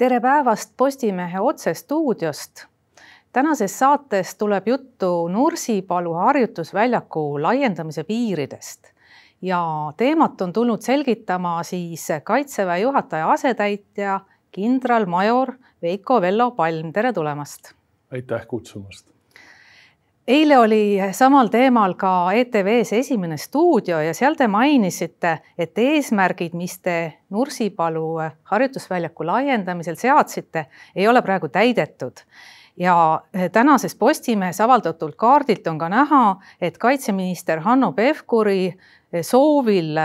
tere päevast Postimehe otsestuudiost. tänases saates tuleb juttu Nursipalu harjutusväljaku laiendamise piiridest ja teemat on tulnud selgitama siis Kaitseväe juhataja asetäitja kindralmajor Veiko Vello Palm, tere tulemast. aitäh kutsumast eile oli samal teemal ka ETV-s esimene stuudio ja seal te mainisite, et eesmärgid, mis te Nursipalu harjutusväljaku laiendamisel seadsite, ei ole praegu täidetud. ja tänases Postimehes avaldatud kaardilt on ka näha, et kaitseminister Hanno Pevkuri soovil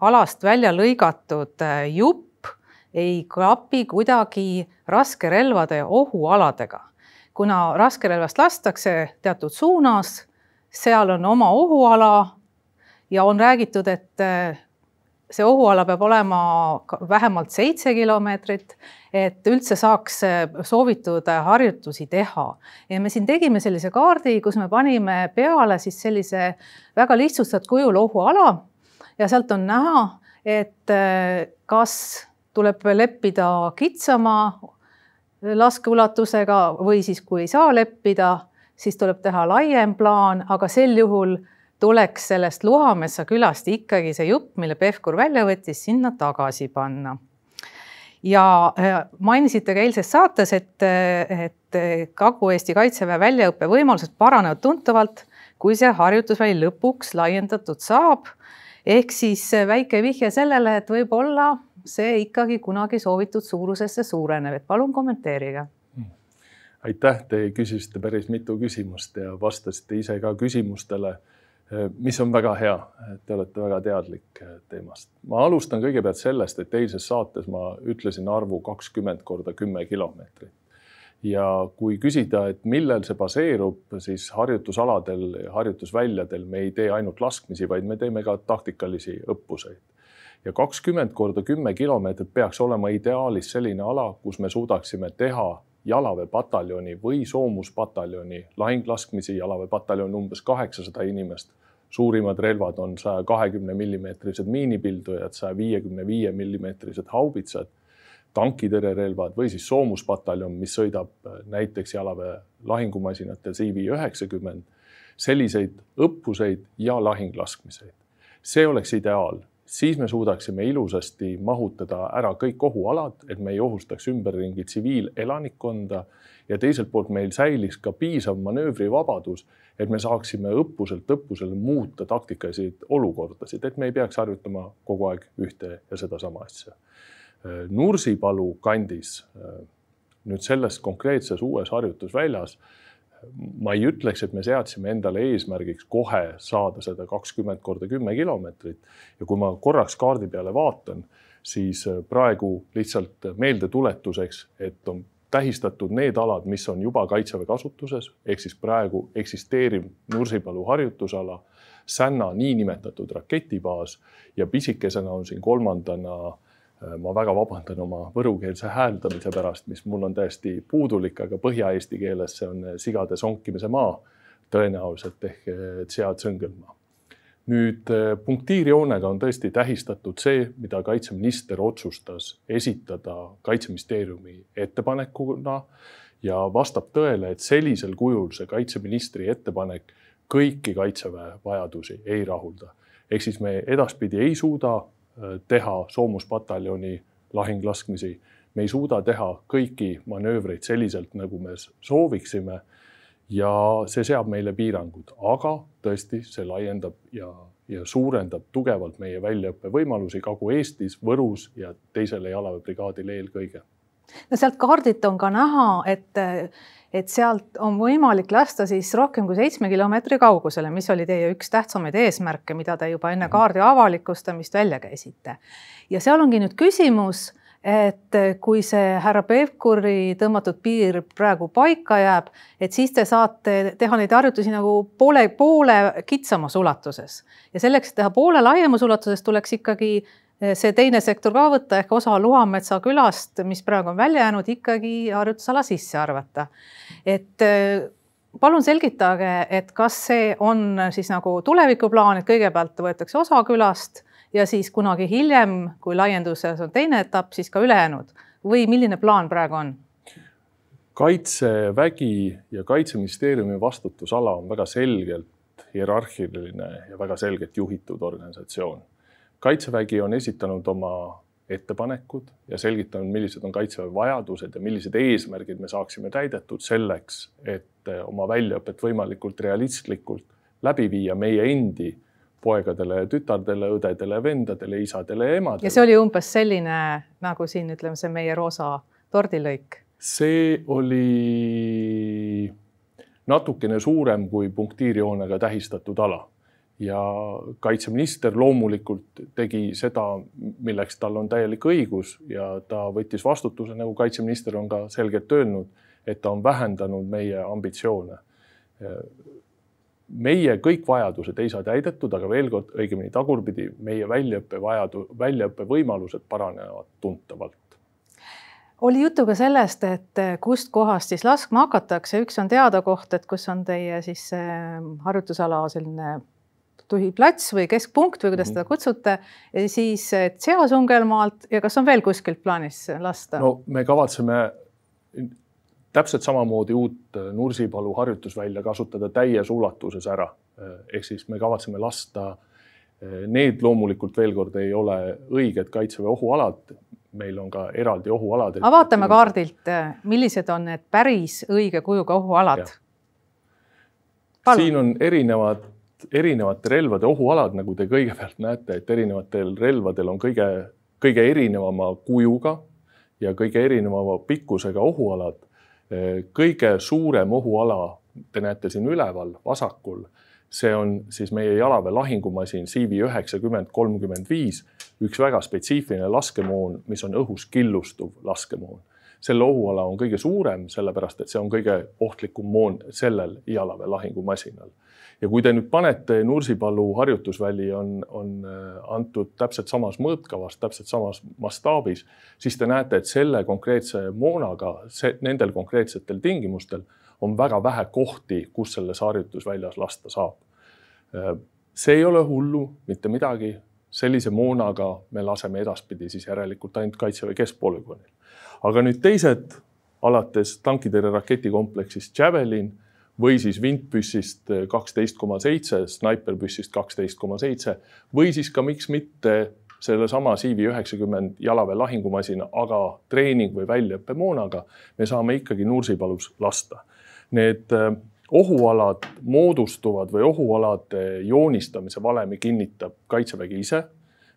alast välja lõigatud jupp ei klapi kuidagi raskerelvade ohualadega kuna raskerelvast lastakse teatud suunas, seal on oma ohuala ja on räägitud, et eh, see ohuala peab olema vähemalt seitse kilomeetrit, et üldse saaks eh, soovitud harjutusi teha. ja me siin tegime sellise kaardi, kus me panime peale siis sellise väga lihtsustatud kujul ohuala ja sealt on näha, et eh, kas tuleb leppida kitsama laskeulatusega või siis, kui ei saa leppida, siis tuleb teha laiem plaan, aga sel juhul tuleks sellest Luhametsa külast ikkagi see jupp, mille Pevkur välja võttis, sinna tagasi panna. ja äh, mainisite ka eilses saates, et, et Kagu-Eesti Kaitseväe väljaõppe võimalused paranevad tuntavalt, kui see harjutusväli lõpuks laiendatud saab. ehk siis väike vihje sellele, et võib-olla see ikkagi kunagi soovitud suurusesse suureneb, et palun kommenteerige. aitäh, te küsisite päris mitu küsimust ja vastasite ise ka küsimustele, mis on väga hea, et te olete väga teadlik teemast. ma alustan kõigepealt sellest, et eilses saates ma ütlesin arvu kakskümmend korda kümme kilomeetrit. Ja kui küsida, et millel see baseerub, siis harjutusaladel, harjutusväljadel me ei tee ainult laskmisi, vaid me teeme ka taktikalisi õppuseid ja kakskümmend korda kümme kilomeetrit peaks olema ideaalis selline ala, kus me suudaksime teha jalaväepataljoni või soomuspataljoni lahinglaskmisi, jalaväepataljon umbes kaheksasada inimest. suurimad relvad on saja kahekümne millimeetrised miinipildujad, saja viiekümne viie millimeetrised haubitsad, tankitõrjerelvad või siis soomuspataljon, mis sõidab näiteks jalaväe lahingumasinatel CV üheksakümmend. selliseid õppuseid ja lahinglaskmiseid, see oleks ideaal siis me suudaksime ilusasti mahutada ära kõik ohualad, et me ei ohustaks ümberringi tsiviilelanikkonda ja teiselt poolt meil säiliks ka piisav manöövrivabadus, et me saaksime õppuselt õppusele muuta taktikalisi olukordasid, et me ei peaks harjutama kogu aeg ühte ja sedasama asja. Nursipalu kandis nüüd selles konkreetses uues harjutusväljas ma ei ütleks, et me seadsime endale eesmärgiks kohe saada seda kakskümmend korda kümme kilomeetrit. Ja kui ma korraks kaardi peale vaatan, siis äh, praegu lihtsalt meeldetuletuseks, et on tähistatud need alad, mis on juba kaitseväe kasutuses, ehk siis praegu eksisteeriv Nursipalu harjutusala, Sänna niinimetatud raketibaas ja pisikesena on siin kolmandana äh, ma väga vabandan oma võrukeelse hääldamise pärast, mis mul on täiesti puudulik, aga põhja-eesti keeles see on äh, sigade sonkimise maa tõenäoliselt ehk Tsead-Sõngelmaa. Äh, nüüd punktiirjoonega on tõesti tähistatud see, mida kaitseminister otsustas esitada kaitseministeeriumi ettepanekuna ja vastab tõele, et sellisel kujul see kaitseministri ettepanek kõiki kaitseväe vajadusi ei rahulda. ehk siis me edaspidi ei suuda Äh, teha soomuspataljoni lahinglaskmisi. me ei suuda teha kõiki manöövreid selliselt, nagu me sooviksime. ja see seab meile piirangud, aga tõesti, see laiendab ja, ja suurendab tugevalt meie väljaõppevõimalusi Kagu-Eestis, Võrus ja teisele jalaväebrigaadile eelkõige. no sealt kaardilt on ka näha, et et sealt on võimalik lasta siis rohkem kui seitsme kilomeetri kaugusele, mis oli teie üks tähtsamaid eesmärke, mida te juba enne mhm. kaardi avalikustamist välja käisite. ja seal ongi nüüd küsimus, et kui see härra Pevkuri tõmmatud piir praegu paika jääb, et siis te saate teha neid harjutusi nagu poole, poole kitsamas ulatuses ja selleks, et teha poole laiemas ulatuses, tuleks ikkagi see teine sektor ka võtta ehk osa Luhametsa külast, mis praegu on välja jäänud, ikkagi harjutusala sisse arvata. et äh, palun selgitage, et kas see on siis nagu tulevikuplaan, et kõigepealt võetakse osa külast ja siis kunagi hiljem, kui laienduses on teine etapp, siis ka ülejäänud või milline plaan praegu on? kaitsevägi ja kaitseministeeriumi vastutusala on väga selgelt hierarhiline ja väga selgelt juhitud organisatsioon. Kaitsevägi on esitanud oma ettepanekud ja selgitanud, millised on kaitseväe vajadused ja millised eesmärgid me saaksime täidetud selleks, et oma väljaõpet võimalikult realistlikult läbi viia meie endi poegadele ja tütardele, õdedele, vendadele, isadele ja emadele. ja see oli umbes selline nagu siin ütleme, see meie roosa tordilõik. see oli natukene suurem kui punktiirjoonega tähistatud ala ja kaitseminister loomulikult tegi seda, milleks tal on täielik õigus ja ta võttis vastutuse, nagu kaitseminister on ka selgelt öelnud, et ta on vähendanud meie ambitsioone meie kõik vajadused ei saa täidetud, aga veel kord, õigemini tagurpidi, meie väljaõppe vajadu-, väljaõppe võimalused paranevad tuntavalt. oli juttu ka sellest, et kustkohast siis laskma hakatakse, üks on teada koht, et kus on teie siis harjutusala selline tuhiplats või keskpunkt või kuidas mm -hmm. seda kutsute, siis Seasungelmaalt ja kas on veel kuskilt plaanis lasta? no me kavatseme täpselt samamoodi uut Nursipalu harjutusvälja kasutada täies ulatuses ära. Ehk siis me kavatseme lasta, need loomulikult veel kord ei ole õiged kaitseväe ohualad. meil on ka eraldi ohualad. aga vaatame kaardilt, millised on need päris õige kujuga ohualad? siin on erinevad, erinevate relvade ohualad, nagu te kõigepealt näete, et erinevatel relvadel on kõige, kõige erinevama kujuga ja kõige erinevama pikkusega ohualad kõige suurem ohuala, te näete siin üleval vasakul, see on siis meie jalaväe lahingumasin CV üheksakümmend kolmkümmend viis, üks väga spetsiifiline laskemoon, mis on õhus killustuv laskemoon. selle ohuala on kõige suurem, sellepärast et see on kõige ohtlikum moon sellel jalaväe lahingumasinal ja kui te nüüd panete Nursipalu harjutusväli on, on äh, antud täpselt samas mõõtkavas, täpselt samas mastaabis, siis te näete, et selle konkreetse moonaga, see, nendel konkreetsetel tingimustel on väga vähe kohti, kus selles harjutusväljas lasta saab. Äh, see ei ole hullu, mitte midagi. sellise moonaga me laseme edaspidi siis järelikult ainult Kaitseväe keskpolügoonil. aga nüüd teised, alates tankitõrje raketikompleksist Javelin või siis vintpüssist eh, kaksteist koma seitse, snaiperpüssist kaksteist koma seitse või siis ka miks mitte sellesama CV üheksakümmend jalaväe lahingumasina, aga treening või väljaõppemoonaga me saame ikkagi Nursipalus lasta. Need eh, ohualad moodustuvad või ohualade joonistamise valemi kinnitab Kaitsevägi ise.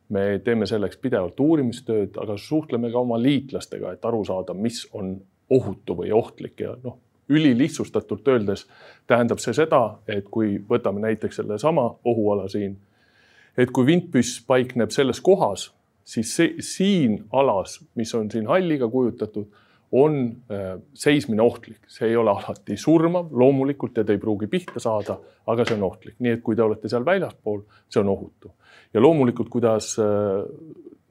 me teeme selleks pidevalt uurimistööd, aga suhtleme ka oma liitlastega, et aru saada, mis on ohutu või ohtlik ja noh, ülilihtsustatult öeldes tähendab see seda, et kui võtame näiteks sellesama ohuala siin, et kui vintpüss paikneb selles kohas, siis see, siin alas, mis on siin halliga kujutatud, on äh, seismine ohtlik, see ei ole alati surmav loomulikult ja te ei pruugi pihta saada, aga see on ohtlik, nii et kui te olete seal väljaspool, see on ohutu. ja loomulikult, kuidas äh,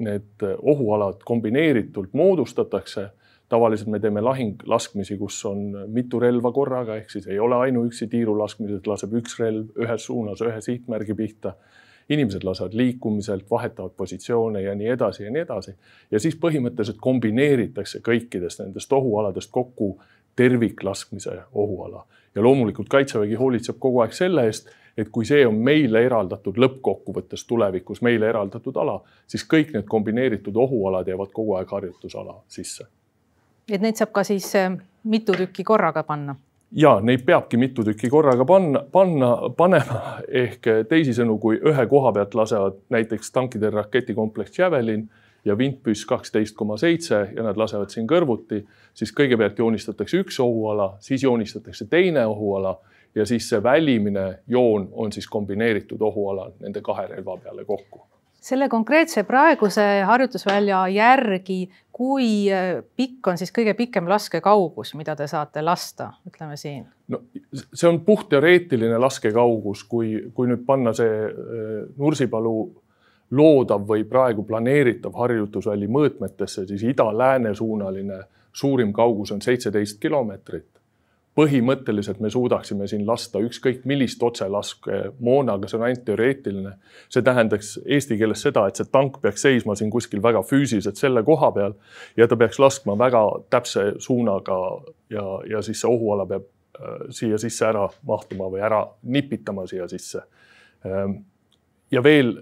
need ohualad kombineeritult moodustatakse tavaliselt me teeme lahinglaskmisi, kus on mitu relva korraga, ehk siis ei ole ainuüksi tiirulaskmised, laseb üks relv ühes suunas ühe sihtmärgi pihta. inimesed lasevad liikumiselt, vahetavad positsioone ja nii edasi ja nii edasi. ja siis põhimõtteliselt kombineeritakse kõikidest nendest ohualadest kokku terviklaskmise ohuala ja loomulikult Kaitsevägi hoolitseb kogu aeg selle eest, et kui see on meile eraldatud lõppkokkuvõttes tulevikus meile eraldatud ala, siis kõik need kombineeritud ohualad jäävad kogu aeg harjutusala sisse et neid saab ka siis äh, mitu tükki korraga panna? ja neid peabki mitu tükki korraga panna, panna, panema ehk teisisõnu, kui ühe koha pealt lasevad näiteks tankide raketikompleks Javelin ja vintpüss kaksteist koma seitse ja nad lasevad siin kõrvuti, siis kõigepealt joonistatakse üks ohuala, siis joonistatakse teine ohuala ja siis see välimine joon on siis kombineeritud ohuala nende kahe relva peale kokku selle konkreetse praeguse harjutusvälja järgi, kui äh, pikk on siis kõige pikem laskekaugus, mida te saate lasta, ütleme siin? no see on puhtteoreetiline laskekaugus, kui, kui nüüd panna see äh, Nursipalu loodav või praegu planeeritav harjutusväli mõõtmetesse, siis ida-lääne suunaline suurim kaugus on seitseteist kilomeetrit. Põhimõtteliselt me suudaksime siin lasta ükskõik millist otselaskemoona, aga see on ainult teoreetiline. see tähendaks eesti keeles seda, et see tank peaks seisma siin kuskil väga füüsiliselt selle koha peal ja ta peaks laskma väga täpse suunaga ja, ja siis see ohuala peab äh, siia sisse ära mahtuma või ära nipitama siia sisse ähm,. ja veel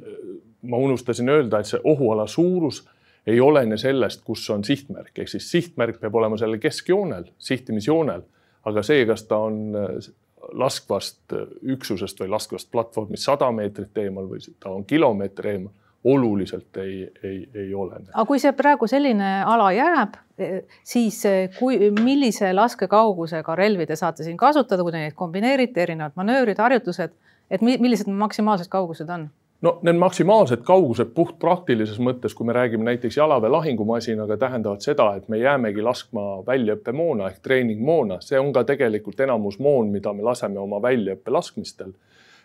ma unustasin öelda, et see ohuala suurus ei olene sellest, kus on sihtmärk, ehk siis sihtmärk peab olema sellel keskjoonel, sihtimisjoonel aga see, kas ta on äh, laskvast äh, üksusest või laskvast platvormist sada meetrit eemal või ta on kilomeeter eemal, oluliselt ei, ei, ei olene. aga kui see praegu selline ala jääb, e, siis e, kui, millise laskekaugusega relvi te saate siin kasutada, kui te neid kombineerite, erinevad manöövrid, harjutused, et millised maksimaalsed kaugused on? No need maksimaalsed kaugused puhtpraktilises mõttes, kui me räägime näiteks jalaväe lahingumasinaga, tähendavad seda, et me jäämegi laskma väljaõppemoona ehk treeningmoona, see on ka tegelikult enamus moon, mida me laseme oma väljaõppe laskmistel.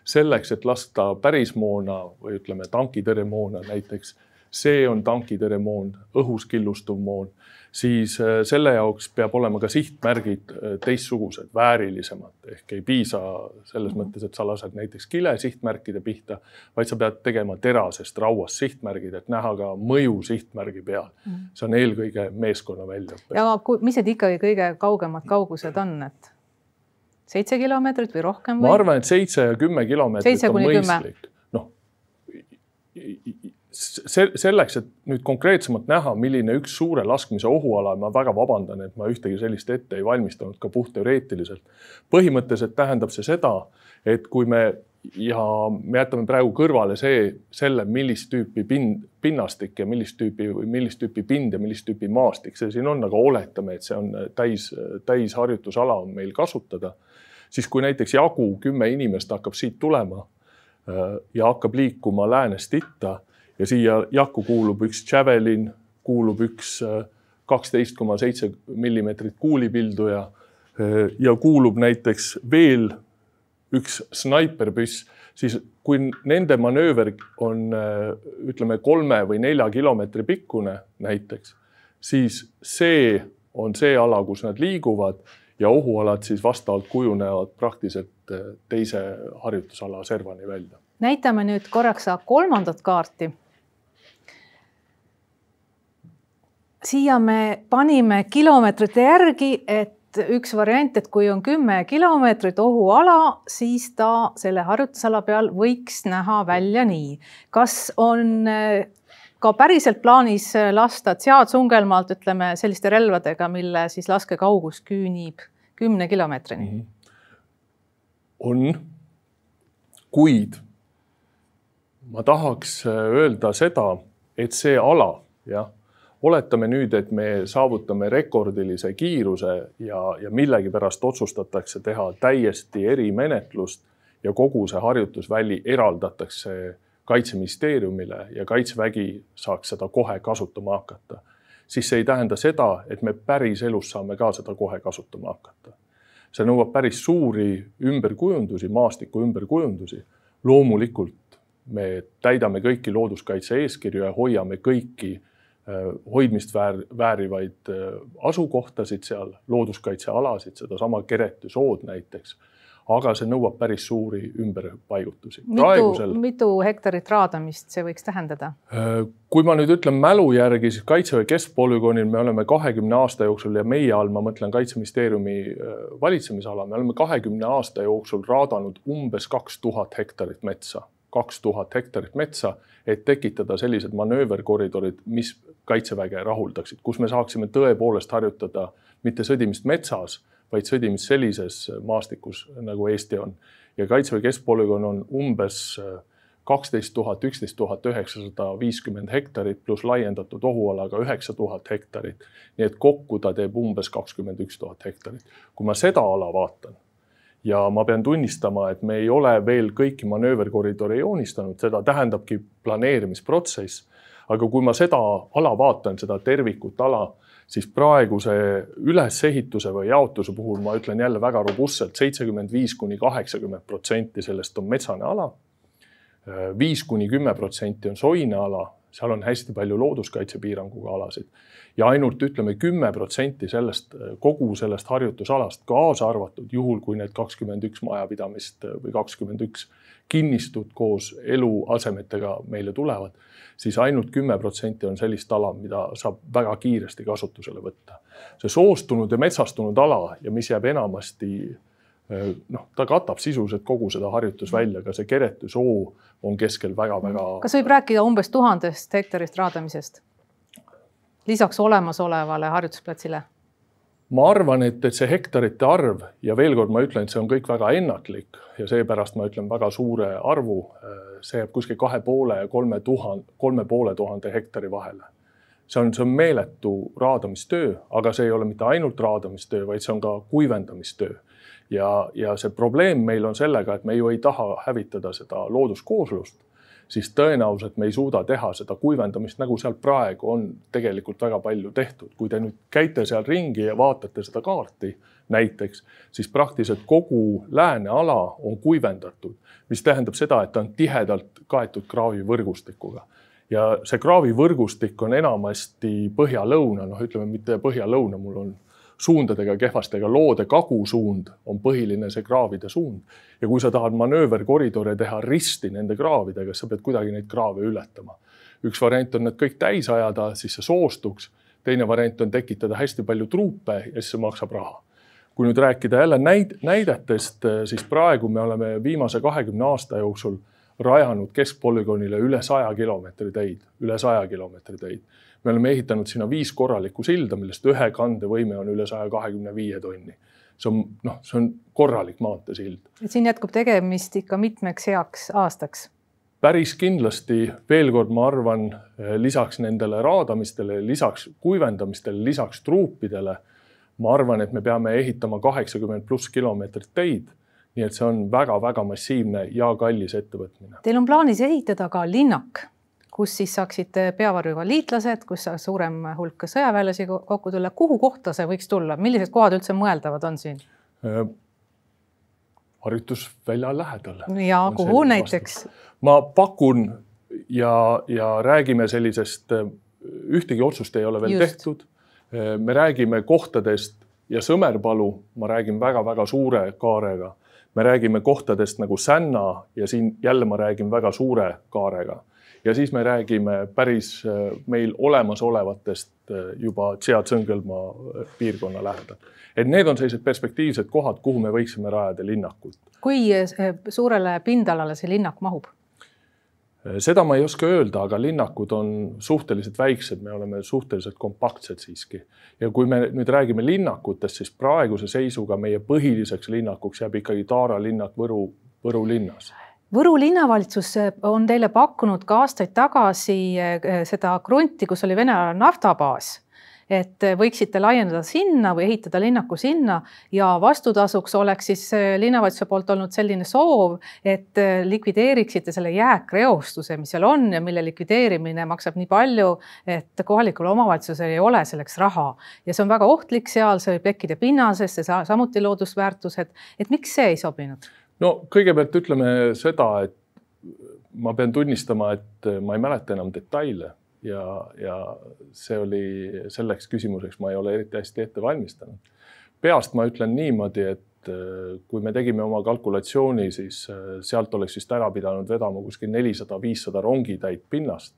selleks, et lasta päris moona või ütleme, tankitõrjemoona näiteks, see on tankitõrjemoon, õhus killustuv moon siis äh, selle jaoks peab olema ka sihtmärgid äh, teistsugused, väärilisemad ehk ei piisa selles mõttes, et sa lased näiteks kile sihtmärkide pihta, vaid sa pead tegema terasest, rauast sihtmärgid, et näha ka mõju sihtmärgi peal. Mhm. see on eelkõige meeskonna väljaõpe. ja kui, mis need ikkagi kõige kaugemad kaugused on, et seitse kilomeetrit või rohkem? ma arvan, et seitse ja kümme kilomeetrit on mõistlik. noh see selleks, et nüüd konkreetsemalt näha, milline üks suure laskmise ohuala, ma väga vabandan, et ma ühtegi sellist ette ei valmistanud ka puhtteoreetiliselt. põhimõtteliselt tähendab see seda, et kui me ja me jätame praegu kõrvale see, selle, millist tüüpi pind, pinnastik ja millist tüüpi millist tüüpi pind ja millist tüüpi maastik see siin on, aga oletame, et see on täis, täisharjutusala on meil kasutada, siis kui näiteks jagu kümme inimest hakkab siit tulema äh, ja hakkab liikuma läänest itta ja siia jakku kuulub üks Javelin, kuulub üks äh, kaksteist koma seitse millimeetrit kuulipilduja äh, ja kuulub näiteks veel üks snaiperpüss, siis kui nende manööver on äh, ütleme kolme või nelja kilomeetri pikkune näiteks, siis see on see ala, kus nad liiguvad ja ohualad siis vastavalt kujunevad praktiliselt teise harjutusala servani välja. näitame nüüd korraks kolmandat kaarti siia me panime kilomeetrite järgi, et üks variant, et kui on kümme kilomeetrit ohuala, siis ta selle harjutusala peal võiks näha välja nii. kas on eh, ka päriselt plaanis lasta Tsead-Sungelmaalt, ütleme selliste relvadega, mille siis laskekaugus küünib kümne kilomeetrini? -hmm. on, kuid ma tahaks öelda seda, et see ala, jah oletame nüüd, et me saavutame rekordilise kiiruse ja, ja millegipärast otsustatakse teha täiesti erimenetlust ja kogu see harjutusväli eraldatakse kaitseministeeriumile ja kaitsevägi saaks seda kohe kasutama hakata, siis see ei tähenda seda, et me päriselus saame ka seda kohe kasutama hakata. see nõuab päris suuri ümberkujundusi, maastiku ümberkujundusi. loomulikult me täidame kõiki looduskaitse eeskirju ja hoiame kõiki Äh, hoidmist väär, väärivaid äh, asukohtasid seal, looduskaitsealasid, sedasama Keretü sood näiteks. aga see nõuab päris suuri ümberpaigutusi. mitu mitu hektarit raadamist see võiks tähendada? Äh, kui ma nüüd ütlen mälu järgi, siis Kaitseväe keskpolügoonil me oleme kahekümne aasta jooksul ja meie all ma mõtlen Kaitseministeeriumi valitsemisala, me oleme kahekümne aasta jooksul raadanud umbes kaks tuhat hektarit metsa kaks tuhat hektarit metsa, et tekitada sellised manööverkoridorid, mis kaitseväge rahuldaksid, kus me saaksime tõepoolest harjutada mitte sõdimist metsas, vaid sõdimist sellises maastikus, nagu Eesti on. ja Kaitseväe keskpolügoon on umbes äh, kaksteist tuhat, üksteist tuhat üheksasada viiskümmend hektarit pluss laiendatud ohualaga üheksa tuhat hektarit. nii et kokku ta teeb umbes kakskümmend üks tuhat hektarit. kui ma seda ala vaatan ja ma pean tunnistama, et me ei ole veel kõiki manööverkoridore joonistanud, seda tähendabki planeerimisprotsess. Aga kui ma seda ala vaatan, seda tervikut ala, siis praeguse ülesehituse või jaotuse puhul ma ütlen jälle väga robustselt, seitsekümmend viis kuni kaheksakümmend protsenti sellest on metsane ala. viis kuni kümme protsenti on soine ala seal on hästi palju looduskaitsepiiranguga alasid ja ainult ütleme kümme protsenti sellest, kogu sellest harjutusalast, kaasa arvatud juhul, kui need kakskümmend üks majapidamist või kakskümmend üks kinnistut koos eluasemetega meile tulevad, siis ainult kümme protsenti on sellist ala, mida saab väga kiiresti kasutusele võtta. see soostunud ja metsastunud ala ja mis jääb enamasti noh, ta katab sisuliselt kogu seda harjutusvälja, ka see Keretü soo on keskel väga-väga. kas võib rääkida umbes tuhandest hektarist raadamisest? lisaks olemasolevale harjutusplatsile? Ma arvan, et, et see hektarite arv ja veel kord ma ütlen, et see on kõik väga ennatlik ja seepärast ma ütlen väga suure arvu. see jääb kuskil kahe poole ja kolme tuhande, kolme poole tuhande hektari vahele. see on, see on meeletu raadamistöö, aga see ei ole mitte ainult raadamistöö, vaid see on ka kuivendamistöö. ja, ja see probleem meil on sellega, et me ju ei taha hävitada seda looduskooslust siis tõenäoliselt me ei suuda teha seda kuivendamist, nagu seal praegu on tegelikult väga palju tehtud. kui te nüüd käite seal ringi ja vaatate seda kaarti näiteks, siis praktiliselt kogu lääne ala on kuivendatud, mis tähendab seda, et ta on tihedalt kaetud kraavivõrgustikuga ja see kraavivõrgustik on enamasti põhja-lõuna, noh, ütleme mitte põhja-lõuna, mul on suundadega kehvasti, aga loode kagusuund on põhiline see kraavide suund. ja kui sa tahad manööverkoridore teha risti nende kraavidega, siis sa pead kuidagi neid kraave ületama. üks variant on need kõik täis ajada, siis see soostuks. teine variant on tekitada hästi palju truupe ja siis see maksab raha. kui nüüd rääkida jälle näid-, näidetest, siis praegu me oleme viimase kahekümne aasta jooksul rajanud keskpolügoonile üle saja kilomeetri teid, üle saja kilomeetri teid me oleme ehitanud sinna viis korralikku silda, millest ühe kandevõime on üle saja kahekümne viie tonni. see on noh, see on korralik maanteesild. et siin jätkub tegemist ikka mitmeks heaks aastaks? päris kindlasti, veel kord, ma arvan, lisaks nendele raadamistele, lisaks kuivendamistele, lisaks truupidele, ma arvan, et me peame ehitama kaheksakümmend pluss kilomeetrit teid nii et see on väga-väga massiivne ja kallis ettevõtmine. Teil on plaanis ehitada ka linnak kus siis saaksid peavarjuga liitlased, kus saaks suurem hulk sõjaväelasi kokku tulla. kuhu kohta see võiks tulla, millised kohad üldse mõeldavad on siin? Äh, harjutusvälja lähedal. ja kuhu näiteks? ma pakun ja, ja räägime sellisest, ühtegi otsust ei ole veel Just. tehtud. Äh, me räägime kohtadest ja Sõmerpalu, ma räägin väga-väga suure kaarega. me räägime kohtadest nagu Sänna ja siin jälle ma räägin väga suure kaarega ja siis me räägime päris äh, meil olemasolevatest äh, juba Tšea-Tsõngelmaa äh, piirkonna lähedal. et need on sellised perspektiivsed kohad, kuhu me võiksime rajada linnakut. kui suurele pindalale see linnak mahub? Seda ma ei oska öelda, aga linnakud on suhteliselt väiksed, me oleme suhteliselt kompaktsed siiski. ja kui me nüüd räägime linnakutest, siis praeguse seisuga meie põhiliseks linnakuks jääb ikkagi Taara linnak Võru, Võru linnas Võru linnavalitsus eh, on teile pakkunud ka aastaid tagasi eh, seda krunti, kus oli Vene naftabaas et eh, võiksite laiendada sinna või ehitada linnaku sinna ja vastutasuks oleks siis linnavalitsuse poolt olnud selline soov, et likvideeriksite selle jääkreostuse, mis seal on ja mille likvideerimine maksab nii palju, et kohalikul omavalitsusel ei ole selleks raha. Ja see on väga ohtlik seal, see võib tekkida pinnasesse, samuti loodusväärtused, et miks see ei sobinud? no kõigepealt ütleme seda, et ma pean tunnistama, et ma ei mäleta enam detaile ja, ja see oli selleks küsimuseks, ma ei ole eriti hästi ette valmistanud. peast ma ütlen niimoodi, et äh, kui me tegime oma kalkulatsiooni, siis äh, sealt oleks vist ära pidanud vedama kuskil nelisada, viissada rongitäit pinnast.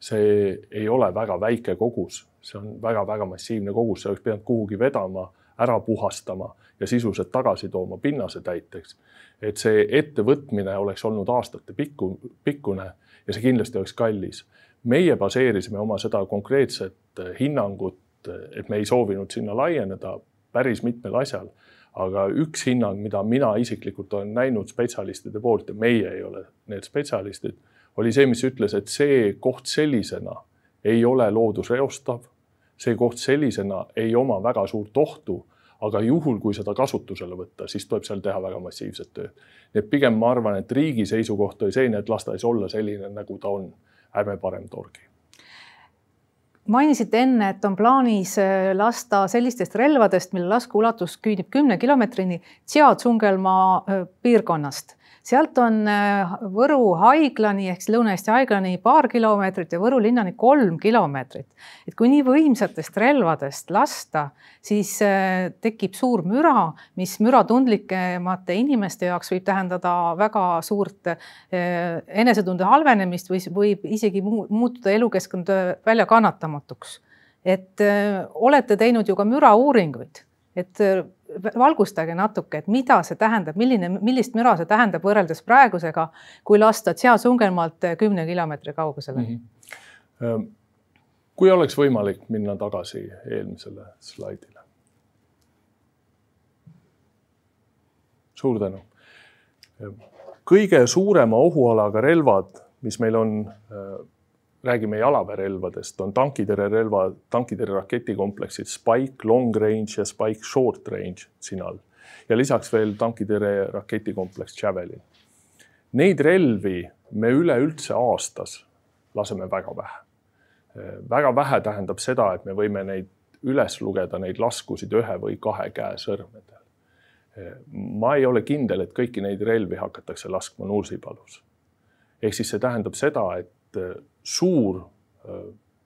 see ei ole väga väike kogus, see on väga-väga massiivne kogus, see oleks pidanud kuhugi vedama, ära puhastama ja sisuliselt tagasi tooma pinnase täiteks et see ettevõtmine oleks olnud aastate pikku, pikkune ja see kindlasti oleks kallis. Meie baseerisime oma seda konkreetset äh, hinnangut, et me ei soovinud sinna laieneda päris mitmel asjal. aga üks hinnang, mida mina isiklikult olen näinud spetsialistide poolt ja meie ei ole need spetsialistid, oli see, mis ütles, et see koht sellisena ei ole loodusreostav. see koht sellisena ei oma väga suurt ohtu aga juhul, kui seda kasutusele võtta, siis tuleb seal teha väga massiivset tööd. nii et pigem ma arvan, et riigi seisukoht oli selline, et las ta siis olla selline, nagu ta on, ärme parem torgi mainisite enne, et on plaanis äh, lasta sellistest relvadest, mille laskeulatus küündib kümne kilomeetrini, Tšea-Tsungelmaa äh, piirkonnast. Sealt on äh, Võru haiglani ehk siis Lõuna-Eesti haiglani paar kilomeetrit ja Võru linnani kolm kilomeetrit. et kui nii võimsatest relvadest lasta, siis äh, tekib suur müra, mis müratundlikemate inimeste jaoks võib tähendada väga suurt äh, enesetunde halvenemist või võib isegi muutuda elukeskkond väljakannatamatuks. et olete teinud ju ka mürauuringuid, et valgustage natuke, et mida see tähendab, milline, millist müra see tähendab võrreldes praegusega, kui lasta Tšea-Sungelmaalt kümne kilomeetri kaugusele mm. -hmm. kui oleks võimalik minna tagasi eelmisele slaidile. suur tänu. kõige suurema ohualaga relvad, mis meil on äh, räägime jalaväerelvadest, on tankitõrjerelva, tankitõrje raketikompleksid Spike long range ja Spike short range siin all ja lisaks veel tankitõrje raketikompleks Javelin. Neid relvi me üleüldse aastas laseme väga vähe. väga vähe tähendab seda, et me võime neid üles lugeda, neid laskusid ühe või kahe käe sõrmedel. ma ei ole kindel, et kõiki neid relvi hakatakse laskma Nursipalus. ehk siis see tähendab seda, et suur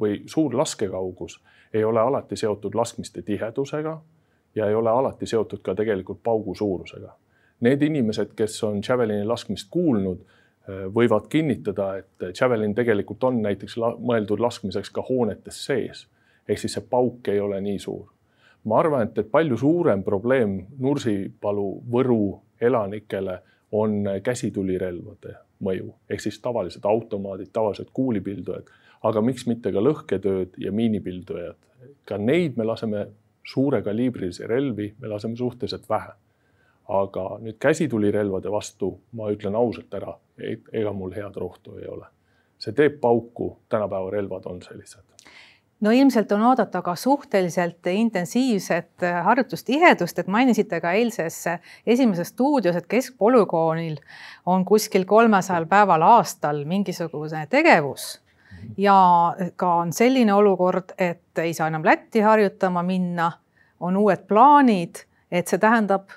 või suur laskekaugus ei ole alati seotud laskmiste tihedusega ja ei ole alati seotud ka tegelikult paugu suurusega. Need inimesed, kes on Javelini laskmist kuulnud, võivad kinnitada, et Javelin tegelikult on näiteks mõeldud laskmiseks ka hoonetes sees. ehk siis see pauk ei ole nii suur. ma arvan, et, et palju suurem probleem Nursipalu, Võru elanikele on käsitulirelvade mõju ehk siis tavalised automaadid, tavalised kuulipildujad, aga miks mitte ka lõhketööd ja miinipildujad. ka neid me laseme suure kaliibrilisi relvi, me laseme suhteliselt vähe. aga nüüd käsitulirelvade vastu ma ütlen ausalt ära, ega mul head rohtu ei ole. see teeb pauku, tänapäeva relvad on sellised no ilmselt on oodata ka suhteliselt intensiivset harjutustihedust, et mainisite ka eilses esimeses stuudios, et keskpolügoonil on kuskil kolmesajal päeval aastal mingisugune tegevus ja ka on selline olukord, et ei saa enam Lätti harjutama minna, on uued plaanid, et see tähendab,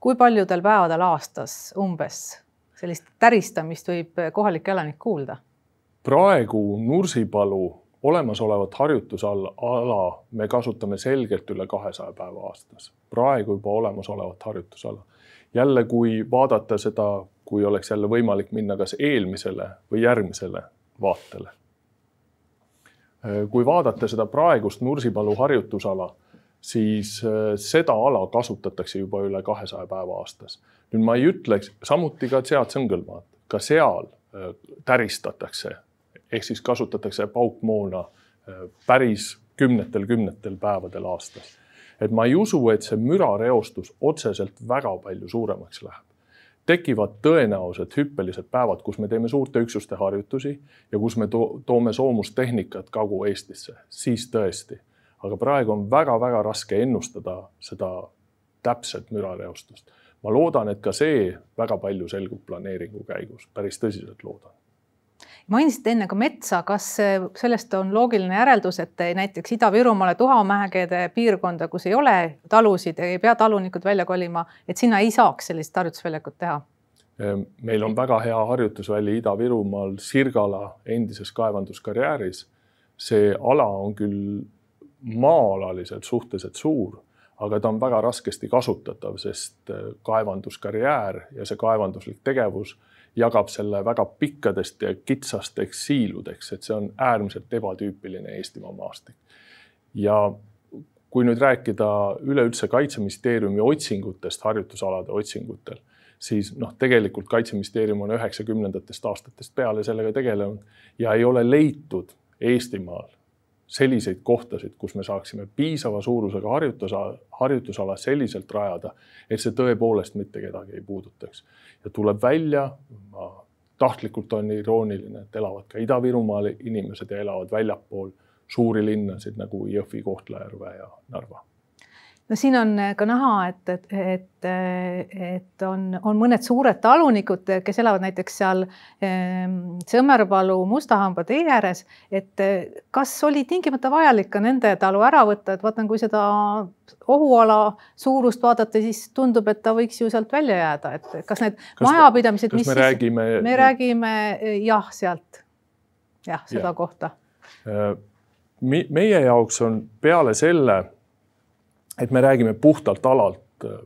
kui paljudel päevadel aastas umbes sellist täristamist võib kohalik elanik kuulda? praegu Nursipalu olemasolevat harjutusala me kasutame selgelt üle kahesaja päeva aastas, praegu juba olemasolevat harjutusala. jälle, kui vaadata seda, kui oleks jälle võimalik minna kas eelmisele või järgmisele vaatele. kui vaadata seda praegust Nursipalu harjutusala, siis äh, seda ala kasutatakse juba üle kahesaja päeva aastas. nüüd ma ei ütleks, samuti ka Tsead-Sõngelmaad, ka seal äh, täristatakse ehk siis kasutatakse paukmoona äh, päris kümnetel-kümnetel päevadel aastas. et ma ei usu, et see mürareostus otseselt väga palju suuremaks läheb. tekivad tõenäoliselt hüppelised päevad, kus me teeme suurte üksuste harjutusi ja kus me to toome soomustehnikat Kagu-Eestisse, siis tõesti. aga praegu on väga-väga raske ennustada seda täpset mürareostust. ma loodan, et ka see väga palju selgub planeeringu käigus, päris tõsiselt loodan mainisite enne ka metsa, kas sellest on loogiline järeldus, et näiteks Ida-Virumaale Tuhamägede piirkonda, kus ei ole talusid, ei pea talunikud välja kolima, et sinna ei saaks sellist harjutusväljakut teha? Ehm, meil on väga hea harjutusväli Ida-Virumaal Sirgala endises kaevanduskarjääris. see ala on küll maa-alaliselt suhteliselt suur, aga ta on väga raskesti kasutatav, sest kaevanduskarjäär ja see kaevanduslik tegevus jagab selle väga pikkadest ja kitsasteks siiludeks, et see on äärmiselt ebatüüpiline Eestimaa maastik. ja kui nüüd rääkida üleüldse Kaitseministeeriumi otsingutest, harjutusalade otsingutel, siis noh, tegelikult Kaitseministeerium on üheksakümnendatest aastatest peale sellega tegelenud ja ei ole leitud Eestimaal selliseid kohtasid, kus me saaksime piisava suurusega harjutusala, harjutusala selliselt rajada, et see tõepoolest mitte kedagi ei puudutaks. ja tuleb välja, ma tahtlikult on irooniline, et elavad ka Ida-Virumaal inimesed ja elavad väljapool suuri linnasid nagu Jõhvi, Kohtla-Järve ja Narva no siin on ka näha, et, et, et, et on, on mõned suured talunikud, kes elavad näiteks seal ehm, Sõmerpalu Mustahamba tee ääres, et kas oli tingimata vajalik ka nende talu ära võtta, et vaatan, kui seda ohuala suurust vaadata, siis tundub, et ta võiks ju sealt välja jääda, et kas need kas majapidamised, mis me räägime? me räägime jah, sealt jah, seda ja. kohta. Äh, meie jaoks on peale selle et me räägime puhtalt alalt,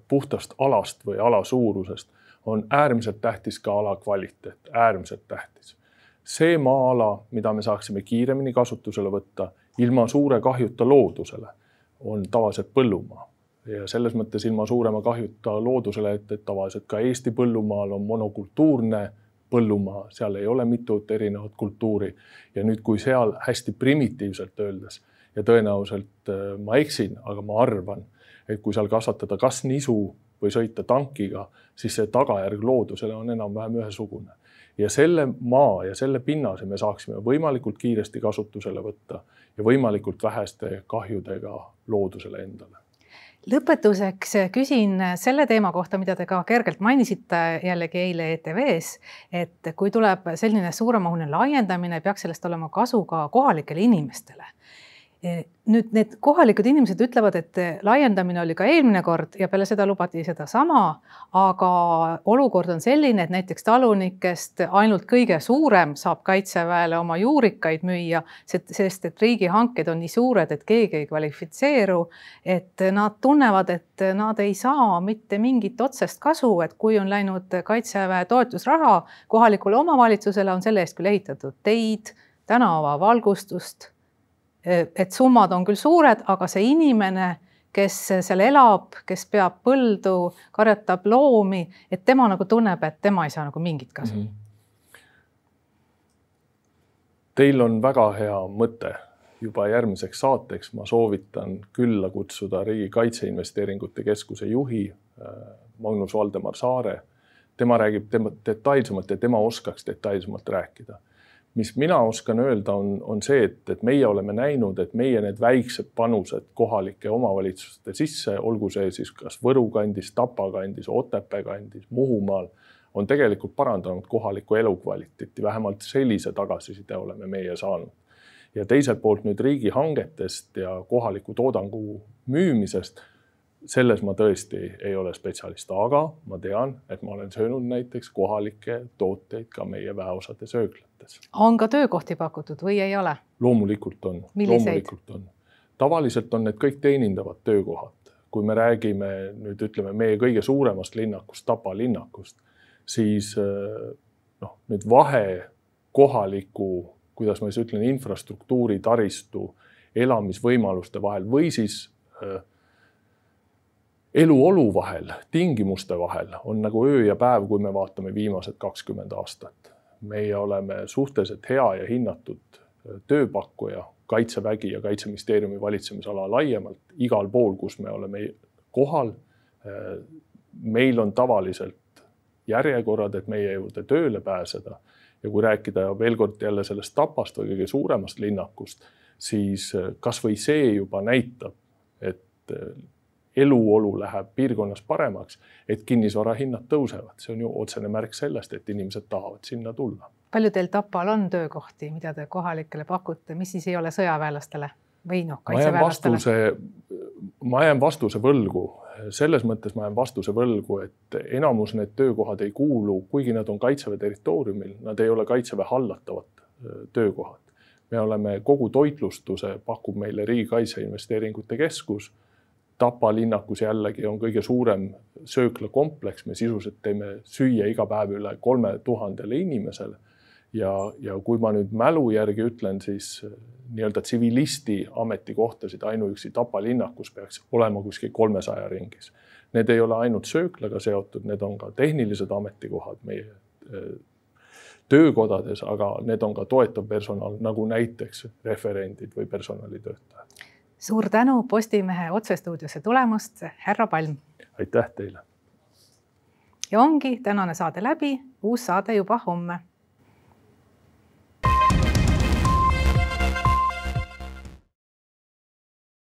puhtast alast või ala suurusest, on äärmiselt tähtis ka ala kvaliteet, äärmiselt tähtis. see maa-ala, mida me saaksime kiiremini kasutusele võtta ilma suure kahjuta loodusele, on tavaliselt põllumaa ja selles mõttes ilma suurema kahjuta loodusele, et, et tavaliselt ka Eesti põllumaal on monokultuurne põllumaa, seal ei ole mitut erinevat kultuuri ja nüüd, kui seal hästi primitiivselt öeldes ja tõenäoliselt äh, ma eksin, aga ma arvan, et kui seal kasvatada kas nisu või sõita tankiga, siis see tagajärg loodusele on enam-vähem ühesugune. ja selle maa ja selle pinnase me saaksime võimalikult kiiresti kasutusele võtta ja võimalikult väheste kahjudega loodusele endale lõpetuseks küsin selle teema kohta, mida te ka kergelt mainisite jällegi eile ETV-s, et kui tuleb selline suuremahuline laiendamine, peaks sellest olema kasu ka kohalikele inimestele nüüd need kohalikud inimesed ütlevad, et laiendamine oli ka eelmine kord ja peale seda lubati sedasama, aga olukord on selline, et näiteks talunikest ainult kõige suurem saab kaitseväele oma juurikaid müüa, sest et riigihanked on nii suured, et keegi ei kvalifitseeru. et nad tunnevad, et nad ei saa mitte mingit otsest kasu, et kui on läinud kaitseväe toetusraha kohalikule omavalitsusele, on selle eest küll ehitatud teid, tänavavalgustust et summad on küll suured, aga see inimene, kes seal elab, kes peab põldu, karjatab loomi, et tema nagu tunneb, et tema ei saa nagu mingit kasu mm. -hmm. Teil on väga hea mõte juba järgmiseks saateks, ma soovitan külla kutsuda Riigi Kaitseinvesteeringute Keskuse juhi äh, Magnus Valdemar Saare. tema räägib tema detailsemalt ja tema oskaks detailsemalt rääkida mis mina oskan öelda, on, on see, et, et meie oleme näinud, et meie need väiksed panused kohalike omavalitsuste sisse, olgu see siis kas Võru kandis, Tapa kandis, Otepää kandis, Muhumaal, on tegelikult parandanud kohalikku elukvaliteeti, vähemalt sellise tagasiside oleme meie saanud. ja teiselt poolt nüüd riigihangetest ja kohaliku toodangu müümisest selles ma tõesti ei ole spetsialist, aga ma tean, et ma olen söönud näiteks kohalikke tooteid ka meie väeosade sööklates. on ka töökohti pakutud või ei ole? loomulikult on. loomulikult on. tavaliselt on need kõik teenindavad töökohad. kui me räägime nüüd ütleme meie kõige suuremast linnakust, Tapa linnakust, siis äh, noh, nüüd vahe kohaliku, kuidas ma siis ütlen, infrastruktuuri, taristu, elamisvõimaluste vahel või siis äh, eluolu vahel, tingimuste vahel on nagu öö ja päev, kui me vaatame viimased kakskümmend aastat. meie oleme suhteliselt hea ja hinnatud tööpakkuja, Kaitsevägi ja Kaitseministeeriumi valitsemisala laiemalt, igal pool, kus me oleme kohal. meil on tavaliselt järjekorrad, et meie juurde tööle pääseda. ja kui rääkida veel kord jälle sellest Tapast või kõige suuremast linnakust, siis kasvõi see juba näitab, et eluolu läheb piirkonnas paremaks, et kinnisvarahinnad tõusevad, see on ju otsene märk sellest, et inimesed tahavad sinna tulla. palju teil Tapal on töökohti, mida te kohalikele pakute, mis siis ei ole sõjaväelastele või noh, kaitseväelastele? ma jään vastuse võlgu, selles mõttes ma jään vastuse võlgu, et enamus need töökohad ei kuulu, kuigi nad on kaitseväe territooriumil, nad ei ole kaitseväe hallatavad töökohad. me oleme kogu toitlustuse pakub meile Riigi Kaitseinvesteeringute Keskus Tapa linnakus jällegi on kõige suurem sööklakompleks, me sisuliselt teeme süüa iga päev üle kolme tuhandele inimesele. ja, ja kui ma nüüd mälu järgi ütlen, siis nii-öelda tsivilisti ametikohtasid ainuüksi Tapa linnakus peaks olema kuskil kolmesaja ringis. Need ei ole ainult sööklaga seotud, need on ka tehnilised ametikohad meie eh, töökodades, aga need on ka toetav personal, nagu näiteks referendid või personalitöötajad suur tänu Postimehe otsestuudiosse tulemast, härra Palm. aitäh teile. ja ongi tänane saade läbi, uus saade juba homme